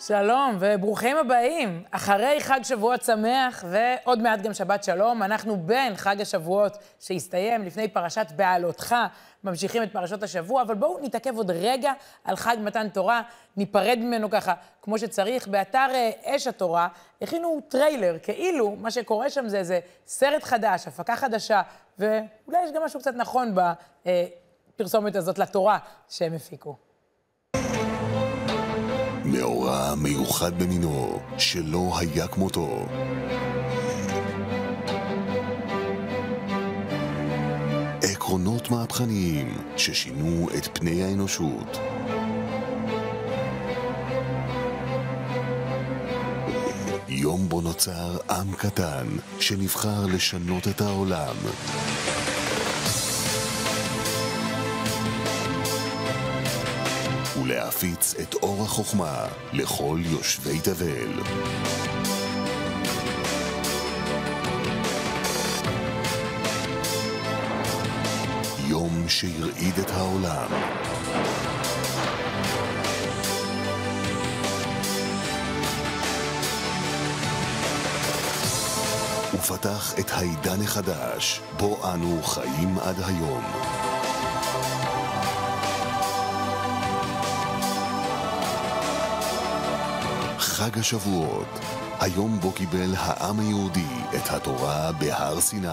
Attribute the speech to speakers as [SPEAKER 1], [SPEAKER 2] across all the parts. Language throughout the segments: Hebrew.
[SPEAKER 1] שלום וברוכים הבאים. אחרי חג שבועות שמח ועוד מעט גם שבת שלום, אנחנו בין חג השבועות שהסתיים לפני פרשת בהעלותך, ממשיכים את פרשות השבוע, אבל בואו נתעכב עוד רגע על חג מתן תורה, ניפרד ממנו ככה כמו שצריך. באתר אה, אש התורה הכינו טריילר, כאילו מה שקורה שם זה איזה סרט חדש, הפקה חדשה, ואולי יש גם משהו קצת נכון בפרסומת הזאת לתורה שהם הפיקו.
[SPEAKER 2] מאורע מיוחד במינו, שלא היה כמותו. עקרונות מהפכניים ששינו את פני האנושות. יום בו נוצר עם קטן שנבחר לשנות את העולם. ולהפיץ את אור החוכמה לכל יושבי תבל. יום שהרעיד את העולם. ופתח את העידן החדש, בו אנו חיים עד היום. חג השבועות, היום בו קיבל העם היהודי את התורה בהר סיני.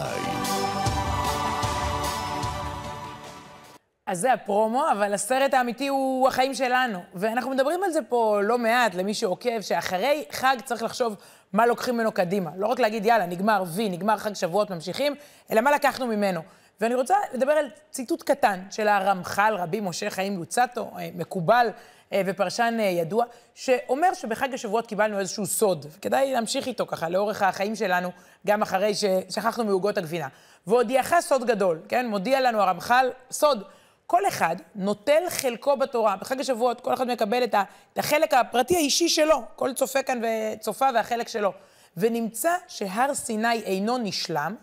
[SPEAKER 1] אז זה הפרומו, אבל הסרט האמיתי הוא החיים שלנו. ואנחנו מדברים על זה פה לא מעט, למי שעוקב, שאחרי חג צריך לחשוב מה לוקחים ממנו קדימה. לא רק להגיד, יאללה, נגמר וי, נגמר חג שבועות, ממשיכים, אלא מה לקחנו ממנו. ואני רוצה לדבר על ציטוט קטן של הרמח"ל, רבי משה חיים לוצטו, אה, מקובל ופרשן אה, ידוע, שאומר שבחג השבועות קיבלנו איזשהו סוד. כדאי להמשיך איתו ככה לאורך החיים שלנו, גם אחרי ששכחנו מעוגות הגבינה. והודיעך סוד גדול, כן? מודיע לנו הרמח"ל, סוד. כל אחד נוטל חלקו בתורה. בחג השבועות כל אחד מקבל את החלק הפרטי האישי שלו. כל צופה כאן וצופה והחלק שלו. ונמצא שהר סיני אינו נשלם,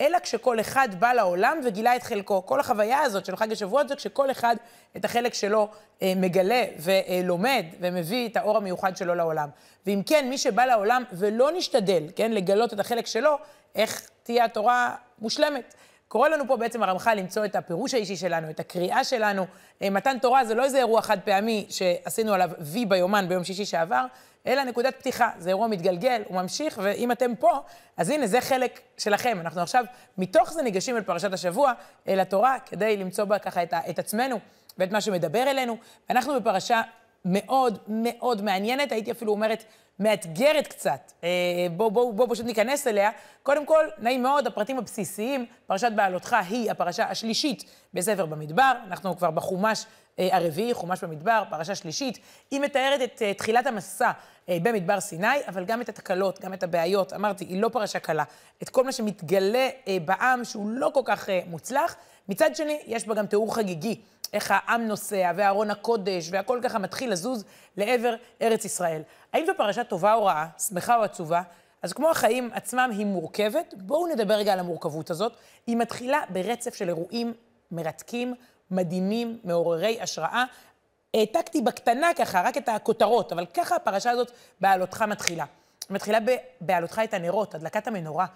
[SPEAKER 1] אלא כשכל אחד בא לעולם וגילה את חלקו. כל החוויה הזאת של חג השבועות זה כשכל אחד את החלק שלו אה, מגלה ולומד ומביא את האור המיוחד שלו לעולם. ואם כן, מי שבא לעולם ולא נשתדל, כן, לגלות את החלק שלו, איך תהיה התורה מושלמת. קורא לנו פה בעצם הרמח"ל למצוא את הפירוש האישי שלנו, את הקריאה שלנו. אה, מתן תורה זה לא איזה אירוע חד פעמי שעשינו עליו וי ביומן ביום שישי שעבר, אלא נקודת פתיחה. זה אירוע מתגלגל, הוא ממשיך, ואם אתם פה, אז הנה, זה חלק שלכם. אנחנו עכשיו, מתוך זה ניגשים אל פרשת השבוע, אל התורה, כדי למצוא בה ככה את, את עצמנו ואת מה שמדבר אלינו. אנחנו בפרשה מאוד מאוד מעניינת, הייתי אפילו אומרת, מאתגרת קצת. בואו בוא, בוא פשוט ניכנס אליה. קודם כל, נעים מאוד, הפרטים הבסיסיים, פרשת בעלותך היא הפרשה השלישית בספר במדבר. אנחנו כבר בחומש אה, הרביעי, חומש במדבר, פרשה שלישית. היא מתארת את אה, תחילת המסע אה, במדבר סיני, אבל גם את התקלות, גם את הבעיות. אמרתי, היא לא פרשה קלה. את כל מה שמתגלה בעם שהוא לא כל כך מוצלח. מצד שני, יש בה גם תיאור חגיגי. איך העם נוסע, וארון הקודש, והכל ככה מתחיל לזוז לעבר ארץ ישראל. האם זו פרשה טובה או רעה, שמחה או עצובה? אז כמו החיים עצמם היא מורכבת, בואו נדבר רגע על המורכבות הזאת. היא מתחילה ברצף של אירועים מרתקים, מדהימים, מעוררי השראה. העתקתי בקטנה ככה, רק את הכותרות, אבל ככה הפרשה הזאת בעלותך מתחילה. מתחילה בעלותך את הנרות, הדלקת המנורה.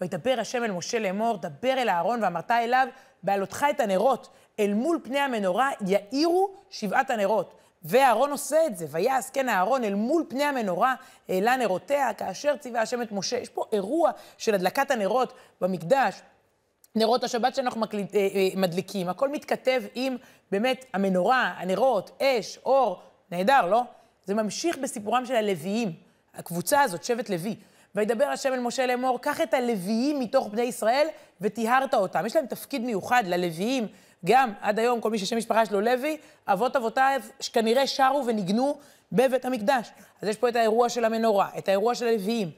[SPEAKER 1] וידבר השם אל משה לאמור, דבר אל אהרון ואמרת אליו, בעלותך את הנרות, אל מול פני המנורה יאירו שבעת הנרות. ואהרון עושה את זה, ויעש כן אהרון אל מול פני המנורה, העלה נרותיה, כאשר ציווה השם את משה. יש פה אירוע של הדלקת הנרות במקדש, נרות השבת שאנחנו מקליט, אה, אה, מדליקים, הכל מתכתב עם באמת המנורה, הנרות, אש, אור, נהדר, לא? זה ממשיך בסיפורם של הלוויים, הקבוצה הזאת, שבט לוי. וידבר השם אל משה לאמור, קח את הלוויים מתוך בני ישראל וטיהרת אותם. יש להם תפקיד מיוחד ללוויים, גם עד היום, כל מי ששם משפחה שלו לוי, אבות אבותיו שכנראה שרו וניגנו בבית המקדש. אז יש פה את האירוע של המנורה, את האירוע של הלוויים.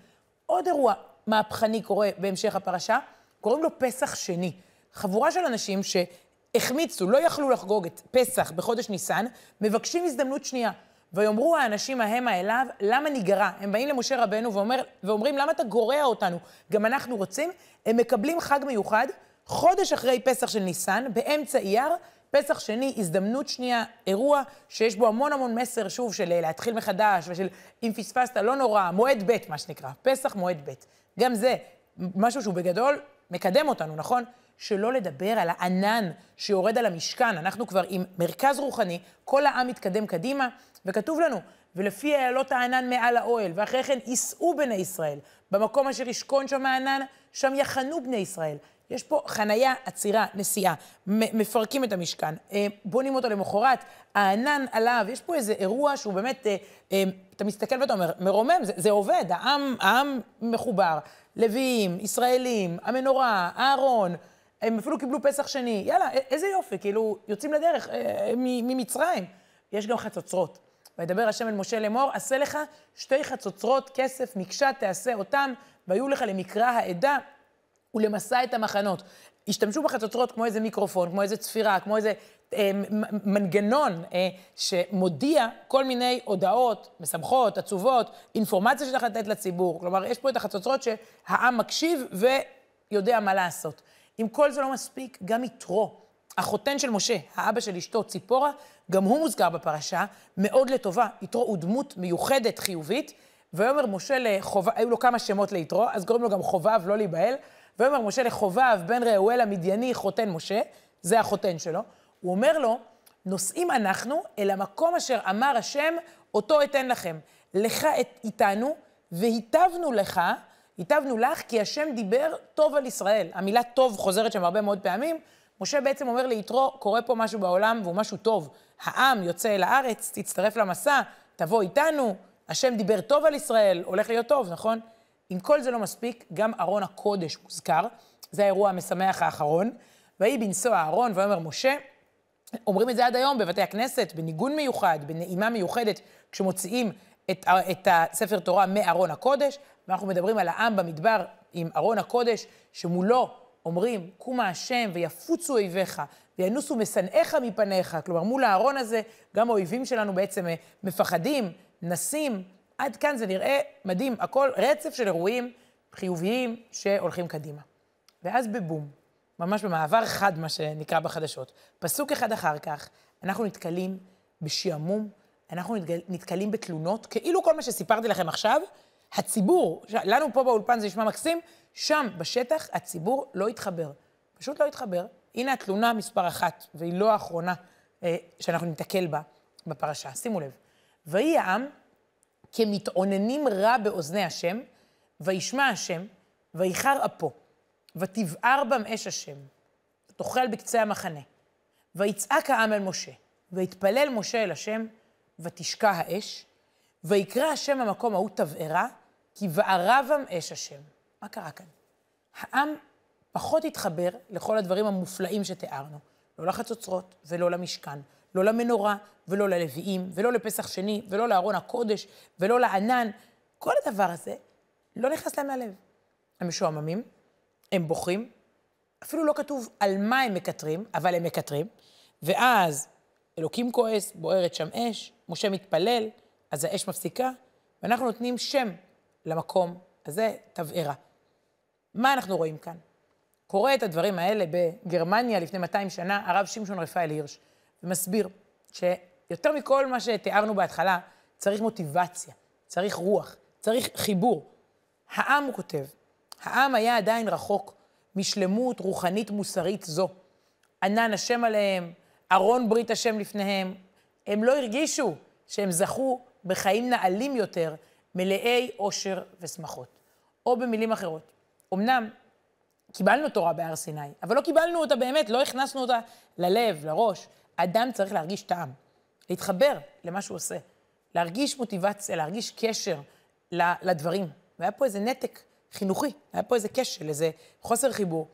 [SPEAKER 1] עוד אירוע מהפכני קורה בהמשך הפרשה, קוראים לו פסח שני. חבורה של אנשים שהחמיצו, לא יכלו לחגוג את פסח בחודש ניסן, מבקשים הזדמנות שנייה. ויאמרו האנשים המה אליו, למה ניגרע? הם באים למשה רבנו ואומר, ואומרים, למה אתה גורע אותנו? גם אנחנו רוצים. הם מקבלים חג מיוחד, חודש אחרי פסח של ניסן, באמצע אייר, פסח שני, הזדמנות שנייה, אירוע שיש בו המון המון מסר, שוב, של אה, להתחיל מחדש, ושל אם פספסת, לא נורא, מועד ב', מה שנקרא, פסח מועד ב'. גם זה משהו שהוא בגדול מקדם אותנו, נכון? שלא לדבר על הענן שיורד על המשכן. אנחנו כבר עם מרכז רוחני, כל העם מתקדם קדימה, וכתוב לנו, ולפי איילות הענן מעל האוהל, ואחרי כן יישאו בני ישראל. במקום אשר ישכון שם הענן, שם יחנו בני ישראל. יש פה חנייה, עצירה, נסיעה, מפרקים את המשכן, אה, בונים אותו למחרת, הענן עליו, יש פה איזה אירוע שהוא באמת, אה, אה, אתה מסתכל ואתה אומר, מרומם, זה, זה עובד, העם, העם מחובר, לוויים, ישראלים, המנורה, אהרון, הם אפילו קיבלו פסח שני, יאללה, איזה יופי, כאילו, יוצאים לדרך ממצרים. יש גם חצוצרות. וידבר השם אל משה לאמור, עשה לך שתי חצוצרות כסף, מקשה תעשה אותם, והיו לך למקרא העדה ולמסע את המחנות. השתמשו בחצוצרות כמו איזה מיקרופון, כמו איזה צפירה, כמו איזה אה, מנגנון אה, שמודיע כל מיני הודעות, משמחות, עצובות, אינפורמציה שצריך לתת לציבור. כלומר, יש פה את החצוצרות שהעם מקשיב ויודע מה לעשות. אם כל זה לא מספיק, גם יתרו, החותן של משה, האבא של אשתו, ציפורה, גם הוא מוזכר בפרשה, מאוד לטובה. יתרו הוא דמות מיוחדת, חיובית, ויאמר משה לחובב, היו לו כמה שמות ליתרו, אז קוראים לו גם חובב, לא להיבהל. ויאמר משה לחובב, בן ראואל המדייני, חותן משה, זה החותן שלו, הוא אומר לו, נוסעים אנחנו אל המקום אשר אמר השם, אותו אתן לכם. לך את, איתנו, והיטבנו לך, היטבנו לך, כי השם דיבר טוב על ישראל. המילה טוב חוזרת שם הרבה מאוד פעמים. משה בעצם אומר ליתרו, קורה פה משהו בעולם והוא משהו טוב. העם יוצא אל הארץ, תצטרף למסע, תבוא איתנו, השם דיבר טוב על ישראל, הולך להיות טוב, נכון? אם כל זה לא מספיק, גם ארון הקודש מוזכר, זה האירוע המשמח האחרון. ויהי בנסוע אהרון, ויאמר משה, אומרים את זה עד היום בבתי הכנסת, בניגון מיוחד, בנעימה מיוחדת, כשמוציאים את, את הספר תורה מארון הקודש, ואנחנו מדברים על העם במדבר עם ארון הקודש, שמולו אומרים, קומה השם ויפוצו אויביך, וינוסו משנאיך מפניך. כלומר, מול הארון הזה, גם האויבים שלנו בעצם אה, מפחדים, נסים, עד כאן זה נראה מדהים, הכל רצף של אירועים חיוביים שהולכים קדימה. ואז בבום, ממש במעבר חד, מה שנקרא בחדשות, פסוק אחד אחר כך, אנחנו נתקלים בשעמום, אנחנו נתקלים בתלונות, כאילו כל מה שסיפרתי לכם עכשיו, הציבור, לנו פה באולפן זה נשמע מקסים, שם, בשטח, הציבור לא התחבר. פשוט לא התחבר. הנה התלונה מספר אחת, והיא לא האחרונה אה, שאנחנו ניתקל בה בפרשה. שימו לב. ויהי העם כמתעוננים רע באוזני השם, וישמע השם, ויחר אפו, ותבער בם אש השם, ותאכל בקצה המחנה. ויצעק העם אל משה, ויתפלל משה אל השם, ותשקע האש, ויקרא השם המקום ההוא תבערה, כי בערה בם אש השם. מה קרה כאן? העם פחות התחבר לכל הדברים המופלאים שתיארנו. לא לחצוצרות ולא למשכן, לא למנורה ולא ללוויים, ולא לפסח שני, ולא לארון הקודש, ולא לענן. כל הדבר הזה לא נכנס להם ללב. הם משועממים, הם בוכים, אפילו לא כתוב על מה הם מקטרים, אבל הם מקטרים, ואז אלוקים כועס, בוערת שם אש, משה מתפלל, אז האש מפסיקה, ואנחנו נותנים שם למקום הזה, תבערה. מה אנחנו רואים כאן? קורא את הדברים האלה בגרמניה לפני 200 שנה, הרב שמשון רפאל הירש. ומסביר שיותר מכל מה שתיארנו בהתחלה, צריך מוטיבציה, צריך רוח, צריך חיבור. העם, הוא כותב, העם היה עדיין רחוק משלמות רוחנית מוסרית זו. ענן השם עליהם, ארון ברית השם לפניהם. הם לא הרגישו שהם זכו בחיים נעלים יותר, מלאי אושר ושמחות. או במילים אחרות, אמנם קיבלנו תורה בהר סיני, אבל לא קיבלנו אותה באמת, לא הכנסנו אותה ללב, לראש. אדם צריך להרגיש טעם, להתחבר למה שהוא עושה, להרגיש מוטיבציה, להרגיש קשר לדברים. והיה פה איזה נתק חינוכי, היה פה איזה כשל, איזה חוסר חיבור.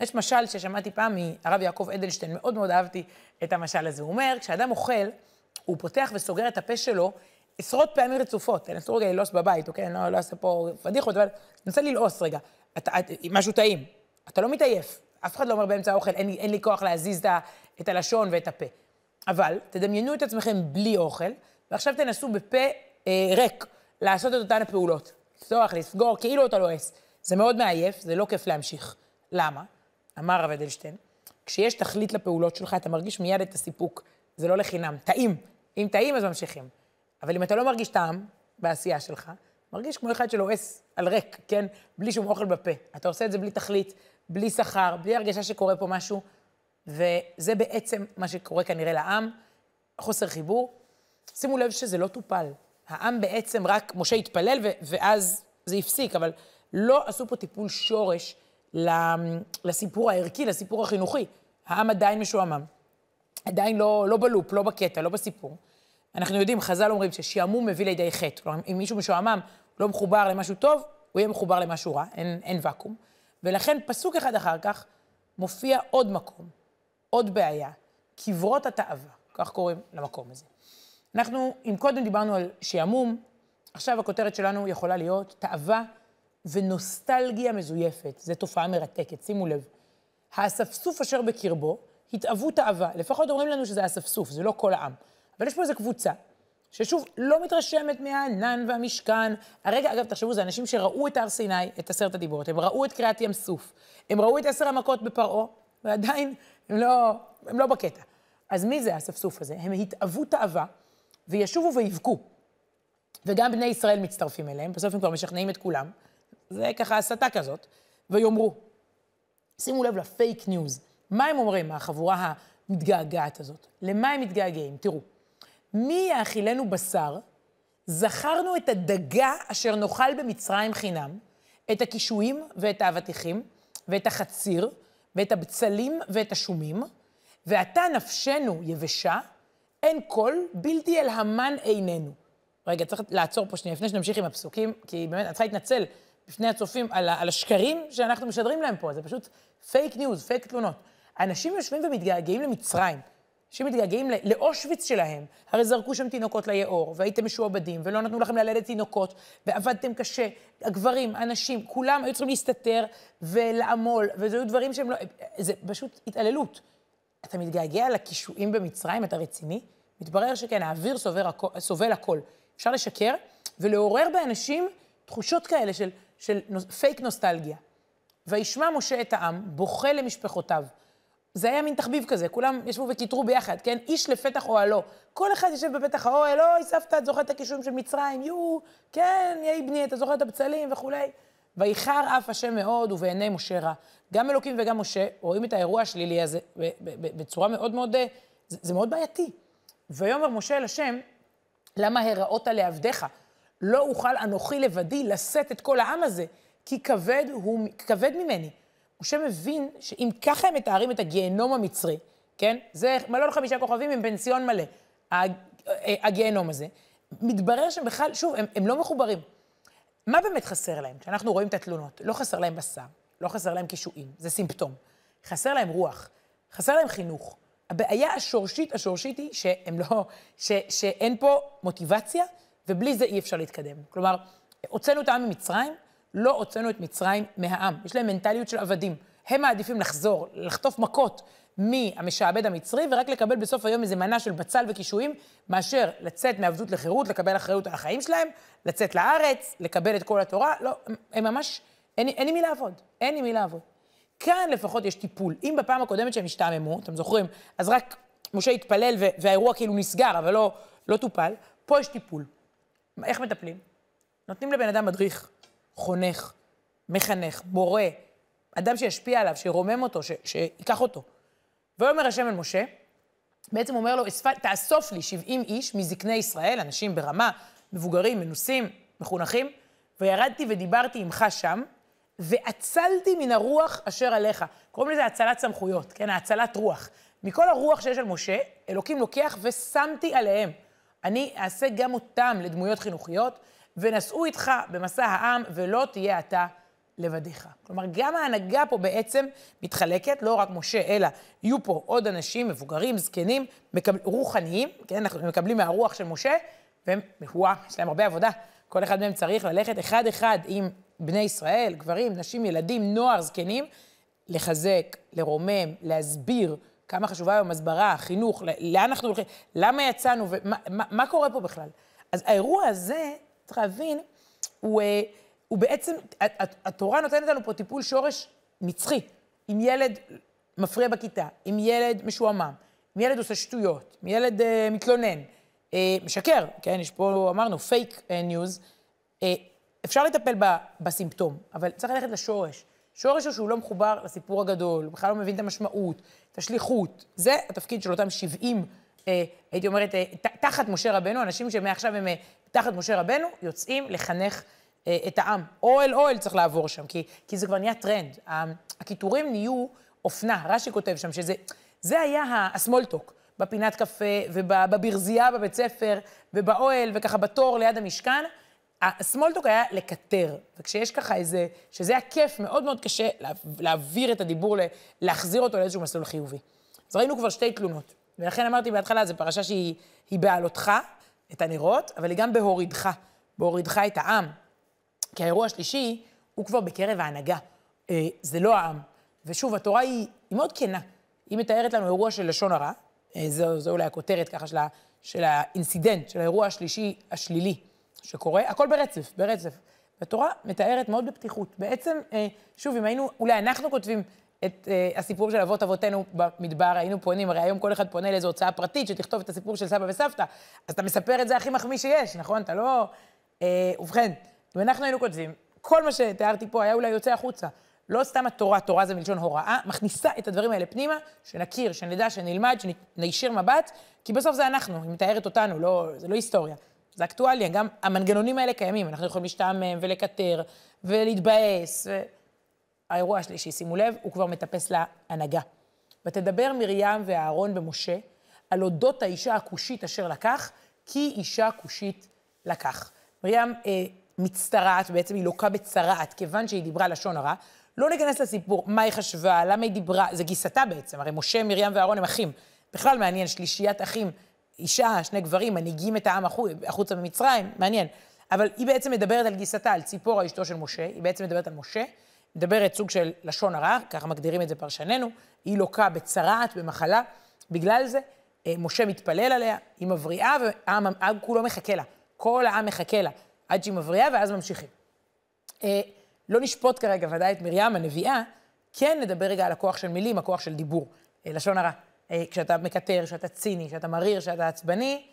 [SPEAKER 1] יש משל ששמעתי פעם מהרב יעקב אדלשטיין, מאוד מאוד אהבתי את המשל הזה. הוא אומר, כשאדם אוכל, הוא פותח וסוגר את הפה שלו עשרות פעמים רצופות. אני אסור רגע ללעוס בבית, אוקיי? אני לא, לא אעשה פה פדיחות, אבל אני רוצה ללעוס רגע. אתה, את, משהו טעים. אתה לא מתעייף. אף אחד לא אומר באמצע האוכל, אין אין לי כוח להזיז את הלשון ואת הפה. אבל תדמיינו את עצמכם בלי אוכל, ועכשיו תנסו בפה אה, ריק לעשות את אותן הפעולות. לפתוח, לסגור, כאילו אתה לועס. זה מאוד מעייף, זה לא כיף להמשיך. למה? אמר הרב אדלשטיין, כשיש תכלית לפעולות שלך, אתה מרגיש מיד את הסיפוק. זה לא לחינם. טעים. אם טעים, אז ממשיכים. אבל אם אתה לא מרגיש טעם בעשייה שלך, מרגיש כמו אחד שלועס על ריק, כן? בלי שום אוכל בפה. אתה עושה את זה בלי תכלית, בלי שכר, בלי הרגשה שקורה פה משהו, וזה בעצם מה שקורה כנראה לעם, חוסר חיבור. שימו לב שזה לא טופל. העם בעצם רק, משה התפלל ואז זה הפסיק, אבל לא עשו פה טיפול שורש לסיפור הערכי, לסיפור החינוכי. העם עדיין משועמם. עדיין לא, לא בלופ, לא בקטע, לא בסיפור. אנחנו יודעים, חז"ל אומרים ששעמום מביא לידי חטא. כלומר, אם מישהו משועמם לא מחובר למשהו טוב, הוא יהיה מחובר למשהו רע, אין, אין ואקום. ולכן פסוק אחד אחר כך מופיע עוד מקום, עוד בעיה, קברות התאווה, כך קוראים למקום הזה. אנחנו, אם קודם דיברנו על שעמום, עכשיו הכותרת שלנו יכולה להיות תאווה ונוסטלגיה מזויפת. זו תופעה מרתקת, שימו לב. האספסוף אשר בקרבו, התאוו תאווה. לפחות אומרים לנו שזה אספסוף, זה לא כל העם. אבל יש פה איזו קבוצה, ששוב, לא מתרשמת מהענן והמשכן. הרגע, אגב, תחשבו, זה אנשים שראו את הר סיני, את עשרת הדיברות, הם ראו את קריעת ים סוף, הם ראו את עשר המכות בפרעה, ועדיין הם לא, הם לא בקטע. אז מי זה האספסוף הזה? הם התאוו תאווה, וישובו ויבכו. וגם בני ישראל מצטרפים אליהם, בסוף הם כבר משכנעים את כולם. זה ככה הסתה כזאת, ויאמרו, שימו לב לפייק ניוז. מה הם אומרים, החבורה המתגעגעת הזאת? למה הם מתגעגעים? תראו, מי יאכילנו בשר? זכרנו את הדגה אשר נאכל במצרים חינם, את הקישואים ואת האבטיחים, ואת החציר, ואת הבצלים ואת השומים, ועתה נפשנו יבשה, אין כל, בלתי אל המן עינינו. רגע, צריך לעצור פה שנייה, לפני שנמשיך עם הפסוקים, כי באמת, אני צריכה להתנצל בפני הצופים על, על השקרים שאנחנו משדרים להם פה, זה פשוט פייק ניוז, פייק תלונות. אנשים יושבים ומתגעגעים למצרים. אנשים מתגעגעים לאושוויץ שלהם. הרי זרקו שם תינוקות ליאור, והייתם משועבדים, ולא נתנו לכם ללדת תינוקות, ועבדתם קשה. הגברים, הנשים, כולם היו צריכים להסתתר ולעמול, וזה היו דברים שהם לא... זה פשוט התעללות. אתה מתגעגע לקישואים במצרים, אתה רציני? מתברר שכן, האוויר סובל, סובל הכל. אפשר לשקר ולעורר באנשים תחושות כאלה של, של פייק נוסטלגיה. וישמע משה את העם, בוכה למשפחותיו. זה היה מין תחביב כזה, כולם ישבו וקיטרו ביחד, כן? איש לפתח אוהלו. כל אחד יושב בפתח האוהל, אוי, סבתא, את זוכרת את הקישואים של מצרים, יו, כן, יהי בני, אתה זוכר את הבצלים וכולי. ואיחר אף השם מאוד ובעיני משה רע. גם אלוקים וגם משה רואים את האירוע השלילי הזה בצורה מאוד מאוד, זה, זה מאוד בעייתי. ויאמר משה אל השם, למה הראות לעבדיך? לא אוכל אנוכי לבדי לשאת את כל העם הזה, כי כבד הוא, כבד ממני. משה מבין שאם ככה הם מתארים את הגיהנום המצרי, כן? זה מלון חמישה כוכבים עם פנסיון מלא, הגיהנום הזה. מתברר שהם בכלל, שוב, הם, הם לא מחוברים. מה באמת חסר להם? כשאנחנו רואים את התלונות, לא חסר להם בשר, לא חסר להם קישואים, זה סימפטום. חסר להם רוח, חסר להם חינוך. הבעיה השורשית, השורשית היא שהם לא, ש, שאין פה מוטיבציה, ובלי זה אי אפשר להתקדם. כלומר, הוצאנו את העם ממצרים, לא הוצאנו את מצרים מהעם. יש להם מנטליות של עבדים. הם מעדיפים לחזור, לחטוף מכות מהמשעבד המצרי, ורק לקבל בסוף היום איזה מנה של בצל וקישואים, מאשר לצאת מעבדות לחירות, לקבל אחריות על החיים שלהם, לצאת לארץ, לקבל את כל התורה. לא, הם ממש, אין, אין עם מי לעבוד. אין עם מי לעבוד. כאן לפחות יש טיפול. אם בפעם הקודמת שהם השתעממו, אתם זוכרים, אז רק משה התפלל והאירוע כאילו נסגר, אבל לא, לא טופל, פה יש טיפול. איך מטפלים? נותנים לבן אדם מדריך, חונך, מחנך, מורה, אדם שישפיע עליו, שירומם אותו, ש, שיקח אותו. ויאמר השם אל משה, בעצם אומר לו, תאסוף לי 70 איש מזקני ישראל, אנשים ברמה, מבוגרים, מנוסים, מחונכים, וירדתי ודיברתי עמך שם, והצלתי מן הרוח אשר עליך. קוראים לזה הצלת סמכויות, כן? האצלת רוח. מכל הרוח שיש על משה, אלוקים לוקח ושמתי עליהם. אני אעשה גם אותם לדמויות חינוכיות, ונשאו איתך במסע העם, ולא תהיה אתה לבדיך. כלומר, גם ההנהגה פה בעצם מתחלקת, לא רק משה, אלא יהיו פה עוד אנשים, מבוגרים, זקנים, מקבל, רוחניים, כן, אנחנו מקבלים מהרוח של משה, והם, וואו, יש להם הרבה עבודה. כל אחד מהם צריך ללכת אחד-אחד עם בני ישראל, גברים, נשים, ילדים, נוער, זקנים, לחזק, לרומם, להסביר כמה חשובה היום הסברה, חינוך, לאן אנחנו הולכים, למה יצאנו ומה מה, מה קורה פה בכלל. אז האירוע הזה, צריך להבין, הוא, אה, הוא בעצם, התורה נותנת לנו פה טיפול שורש נצחי. אם ילד מפריע בכיתה, אם ילד משועמם, אם ילד עושה שטויות, אם ילד אה, מתלונן, אה, משקר, כן, יש פה, אמרנו, fake news, אה, אפשר לטפל ב, בסימפטום, אבל צריך ללכת לשורש. שורש הוא שהוא לא מחובר לסיפור הגדול, הוא בכלל לא מבין את המשמעות, את השליחות. זה התפקיד של אותם 70, אה, הייתי אומרת, אה, תחת משה רבנו, אנשים שמעכשיו הם אה, תחת משה רבנו, יוצאים לחנך אה, את העם. אוהל אוהל צריך לעבור שם, כי, כי זה כבר נהיה טרנד. הקיטורים נהיו אופנה, רש"י כותב שם, שזה זה היה ה small talk. בפינת קפה, ובברזייה בבית ספר, ובאוהל, וככה בתור ליד המשכן. ה small talk היה לקטר, וכשיש ככה איזה, שזה היה כיף, מאוד מאוד קשה להעביר את הדיבור, להחזיר אותו לאיזשהו מסלול חיובי. אז ראינו כבר שתי תלונות, ולכן אמרתי בהתחלה, זו פרשה שהיא בעלותך, את הנרות, אבל היא גם בהורידך, בהורידך את העם. כי האירוע השלישי הוא כבר בקרב ההנהגה, אה, זה לא העם. ושוב, התורה היא, היא מאוד כנה. היא מתארת לנו אירוע של לשון הרע, אה, זו, זו אולי הכותרת ככה של, ה, של האינסידנט, של האירוע השלישי, השלילי. שקורה, הכל ברצף, ברצף. והתורה מתארת מאוד בפתיחות. בעצם, אה, שוב, אם היינו, אולי אנחנו כותבים את אה, הסיפור של אבות אבותינו במדבר, היינו פונים, הרי היום כל אחד פונה לאיזו הוצאה פרטית שתכתוב את הסיפור של סבא וסבתא, אז אתה מספר את זה הכי מחמיא שיש, נכון? אתה לא... אה, ובכן, אם אנחנו היינו כותבים, כל מה שתיארתי פה היה אולי יוצא החוצה. לא סתם התורה, תורה זה מלשון הוראה, מכניסה את הדברים האלה פנימה, שנכיר, שנדע, שנלמד, שנישיר מבט, כי בסוף זה אנחנו, היא מתארת אותנו, לא, זה לא היסטוריה. זה אקטואליה, גם המנגנונים האלה קיימים, אנחנו יכולים להשתעמם ולקטר ולהתבאס. ו... האירוע השלישי, שימו לב, הוא כבר מטפס להנהגה. ותדבר מרים ואהרון במשה על אודות האישה הכושית אשר לקח, כי אישה כושית לקח. מרים אה, מצטרעת, בעצם היא לוקה בצרעת, כיוון שהיא דיברה לשון הרע. לא ניכנס לסיפור מה היא חשבה, למה היא דיברה, זה גיסתה בעצם, הרי משה, מרים ואהרון הם אחים. בכלל מעניין, שלישיית אחים אישה, שני גברים, מנהיגים את העם החוצה ממצרים, מעניין. אבל היא בעצם מדברת על גיסתה, על ציפורה אשתו של משה, היא בעצם מדברת על משה, מדברת סוג של לשון הרע, ככה מגדירים את זה פרשננו, היא לוקה בצרעת, במחלה, בגלל זה אה, משה מתפלל עליה, היא מבריאה והעם כולו מחכה לה. כל העם מחכה לה עד שהיא מבריאה ואז ממשיכים. אה, לא נשפוט כרגע ודאי את מרים הנביאה, כן נדבר רגע על הכוח של מילים, הכוח של דיבור, אה, לשון הרע. כשאתה מקטר, כשאתה ציני, כשאתה מריר, כשאתה עצבני,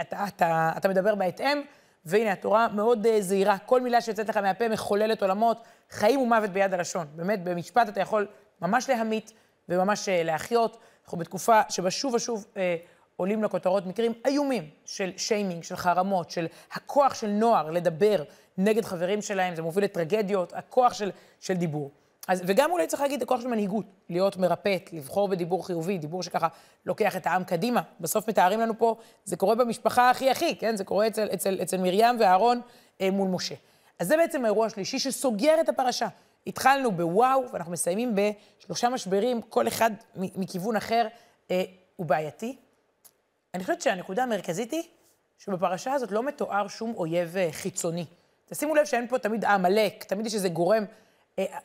[SPEAKER 1] אתה, אתה, אתה מדבר בהתאם, והנה, התורה מאוד זהירה. כל מילה שיוצאת לך מהפה מחוללת עולמות, חיים ומוות ביד הלשון. באמת, במשפט אתה יכול ממש להמית וממש להחיות. אנחנו בתקופה שבה שוב ושוב אה, עולים לכותרות מקרים איומים של שיימינג, של חרמות, של הכוח של נוער לדבר נגד חברים שלהם, זה מוביל לטרגדיות, הכוח של, של דיבור. אז, וגם אולי צריך להגיד, הכוח של מנהיגות, להיות מרפאת, לבחור בדיבור חיובי, דיבור שככה לוקח את העם קדימה. בסוף מתארים לנו פה, זה קורה במשפחה הכי הכי, כן? זה קורה אצל, אצל, אצל מרים ואהרון אה, מול משה. אז זה בעצם האירוע השלישי שסוגר את הפרשה. התחלנו בוואו, ואנחנו מסיימים בשלושה משברים, כל אחד מכיוון אחר אה, הוא בעייתי. אני חושבת שהנקודה המרכזית היא שבפרשה הזאת לא מתואר שום אויב אה, חיצוני. תשימו לב שאין פה תמיד עמלק, תמיד יש איזה גורם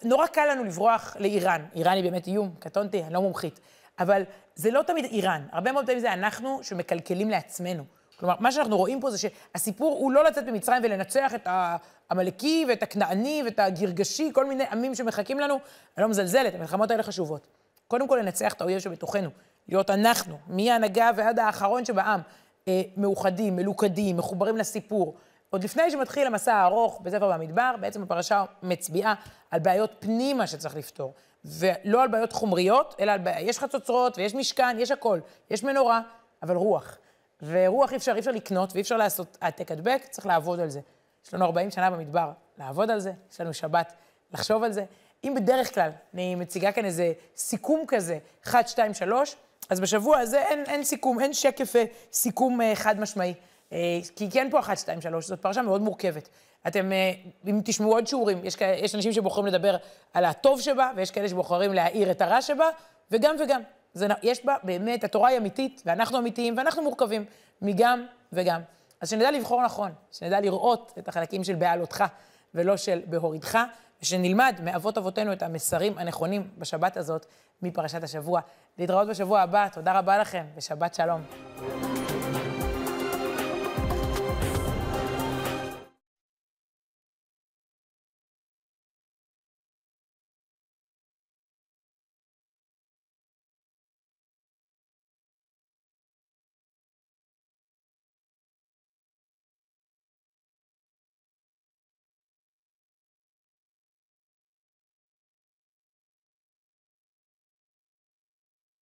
[SPEAKER 1] נורא קל לנו לברוח לאיראן. איראן היא באמת איום, קטונתי, אני לא מומחית. אבל זה לא תמיד איראן. הרבה מאוד פעמים זה אנחנו שמקלקלים לעצמנו. כלומר, מה שאנחנו רואים פה זה שהסיפור הוא לא לצאת ממצרים ולנצח את העמלקי ואת הכנעני ואת הגרגשי, כל מיני עמים שמחכים לנו. אני לא מזלזלת, המלחמות האלה חשובות. קודם כל לנצח את האויב שבתוכנו, להיות אנחנו, מההנהגה ועד האחרון שבעם, אה, מאוחדים, מלוכדים, מחוברים לסיפור. עוד לפני שמתחיל המסע הארוך בספר במדבר, בעצם הפרשה מצביעה על בעיות פנימה שצריך לפתור. ולא על בעיות חומריות, אלא על בעיות, יש חצוצרות ויש משכן, יש הכל. יש מנורה, אבל רוח. ורוח אי אפשר, אי אפשר לקנות ואי אפשר לעשות העתק הדבק, צריך לעבוד על זה. יש לנו 40 שנה במדבר, לעבוד על זה, יש לנו שבת לחשוב על זה. אם בדרך כלל אני מציגה כאן איזה סיכום כזה, 1, 2, 3, אז בשבוע הזה אין, אין סיכום, אין שקף אה, סיכום אה, חד משמעי. אה, כי כן פה אחת, שתיים, שלוש, זאת פרשה מאוד מורכבת. אתם, אה, אם תשמעו עוד שיעורים, יש, יש אנשים שבוחרים לדבר על הטוב שבה, ויש כאלה שבוחרים להעיר את הרע שבה, וגם וגם. זה, יש בה באמת, התורה היא אמיתית, ואנחנו אמיתיים, ואנחנו מורכבים מגם וגם. אז שנדע לבחור נכון, שנדע לראות את החלקים של בעלותך, ולא של בהורידך, ושנלמד מאבות אבותינו את המסרים הנכונים בשבת הזאת מפרשת השבוע. להתראות בשבוע הבא, תודה רבה לכם, ושבת שלום.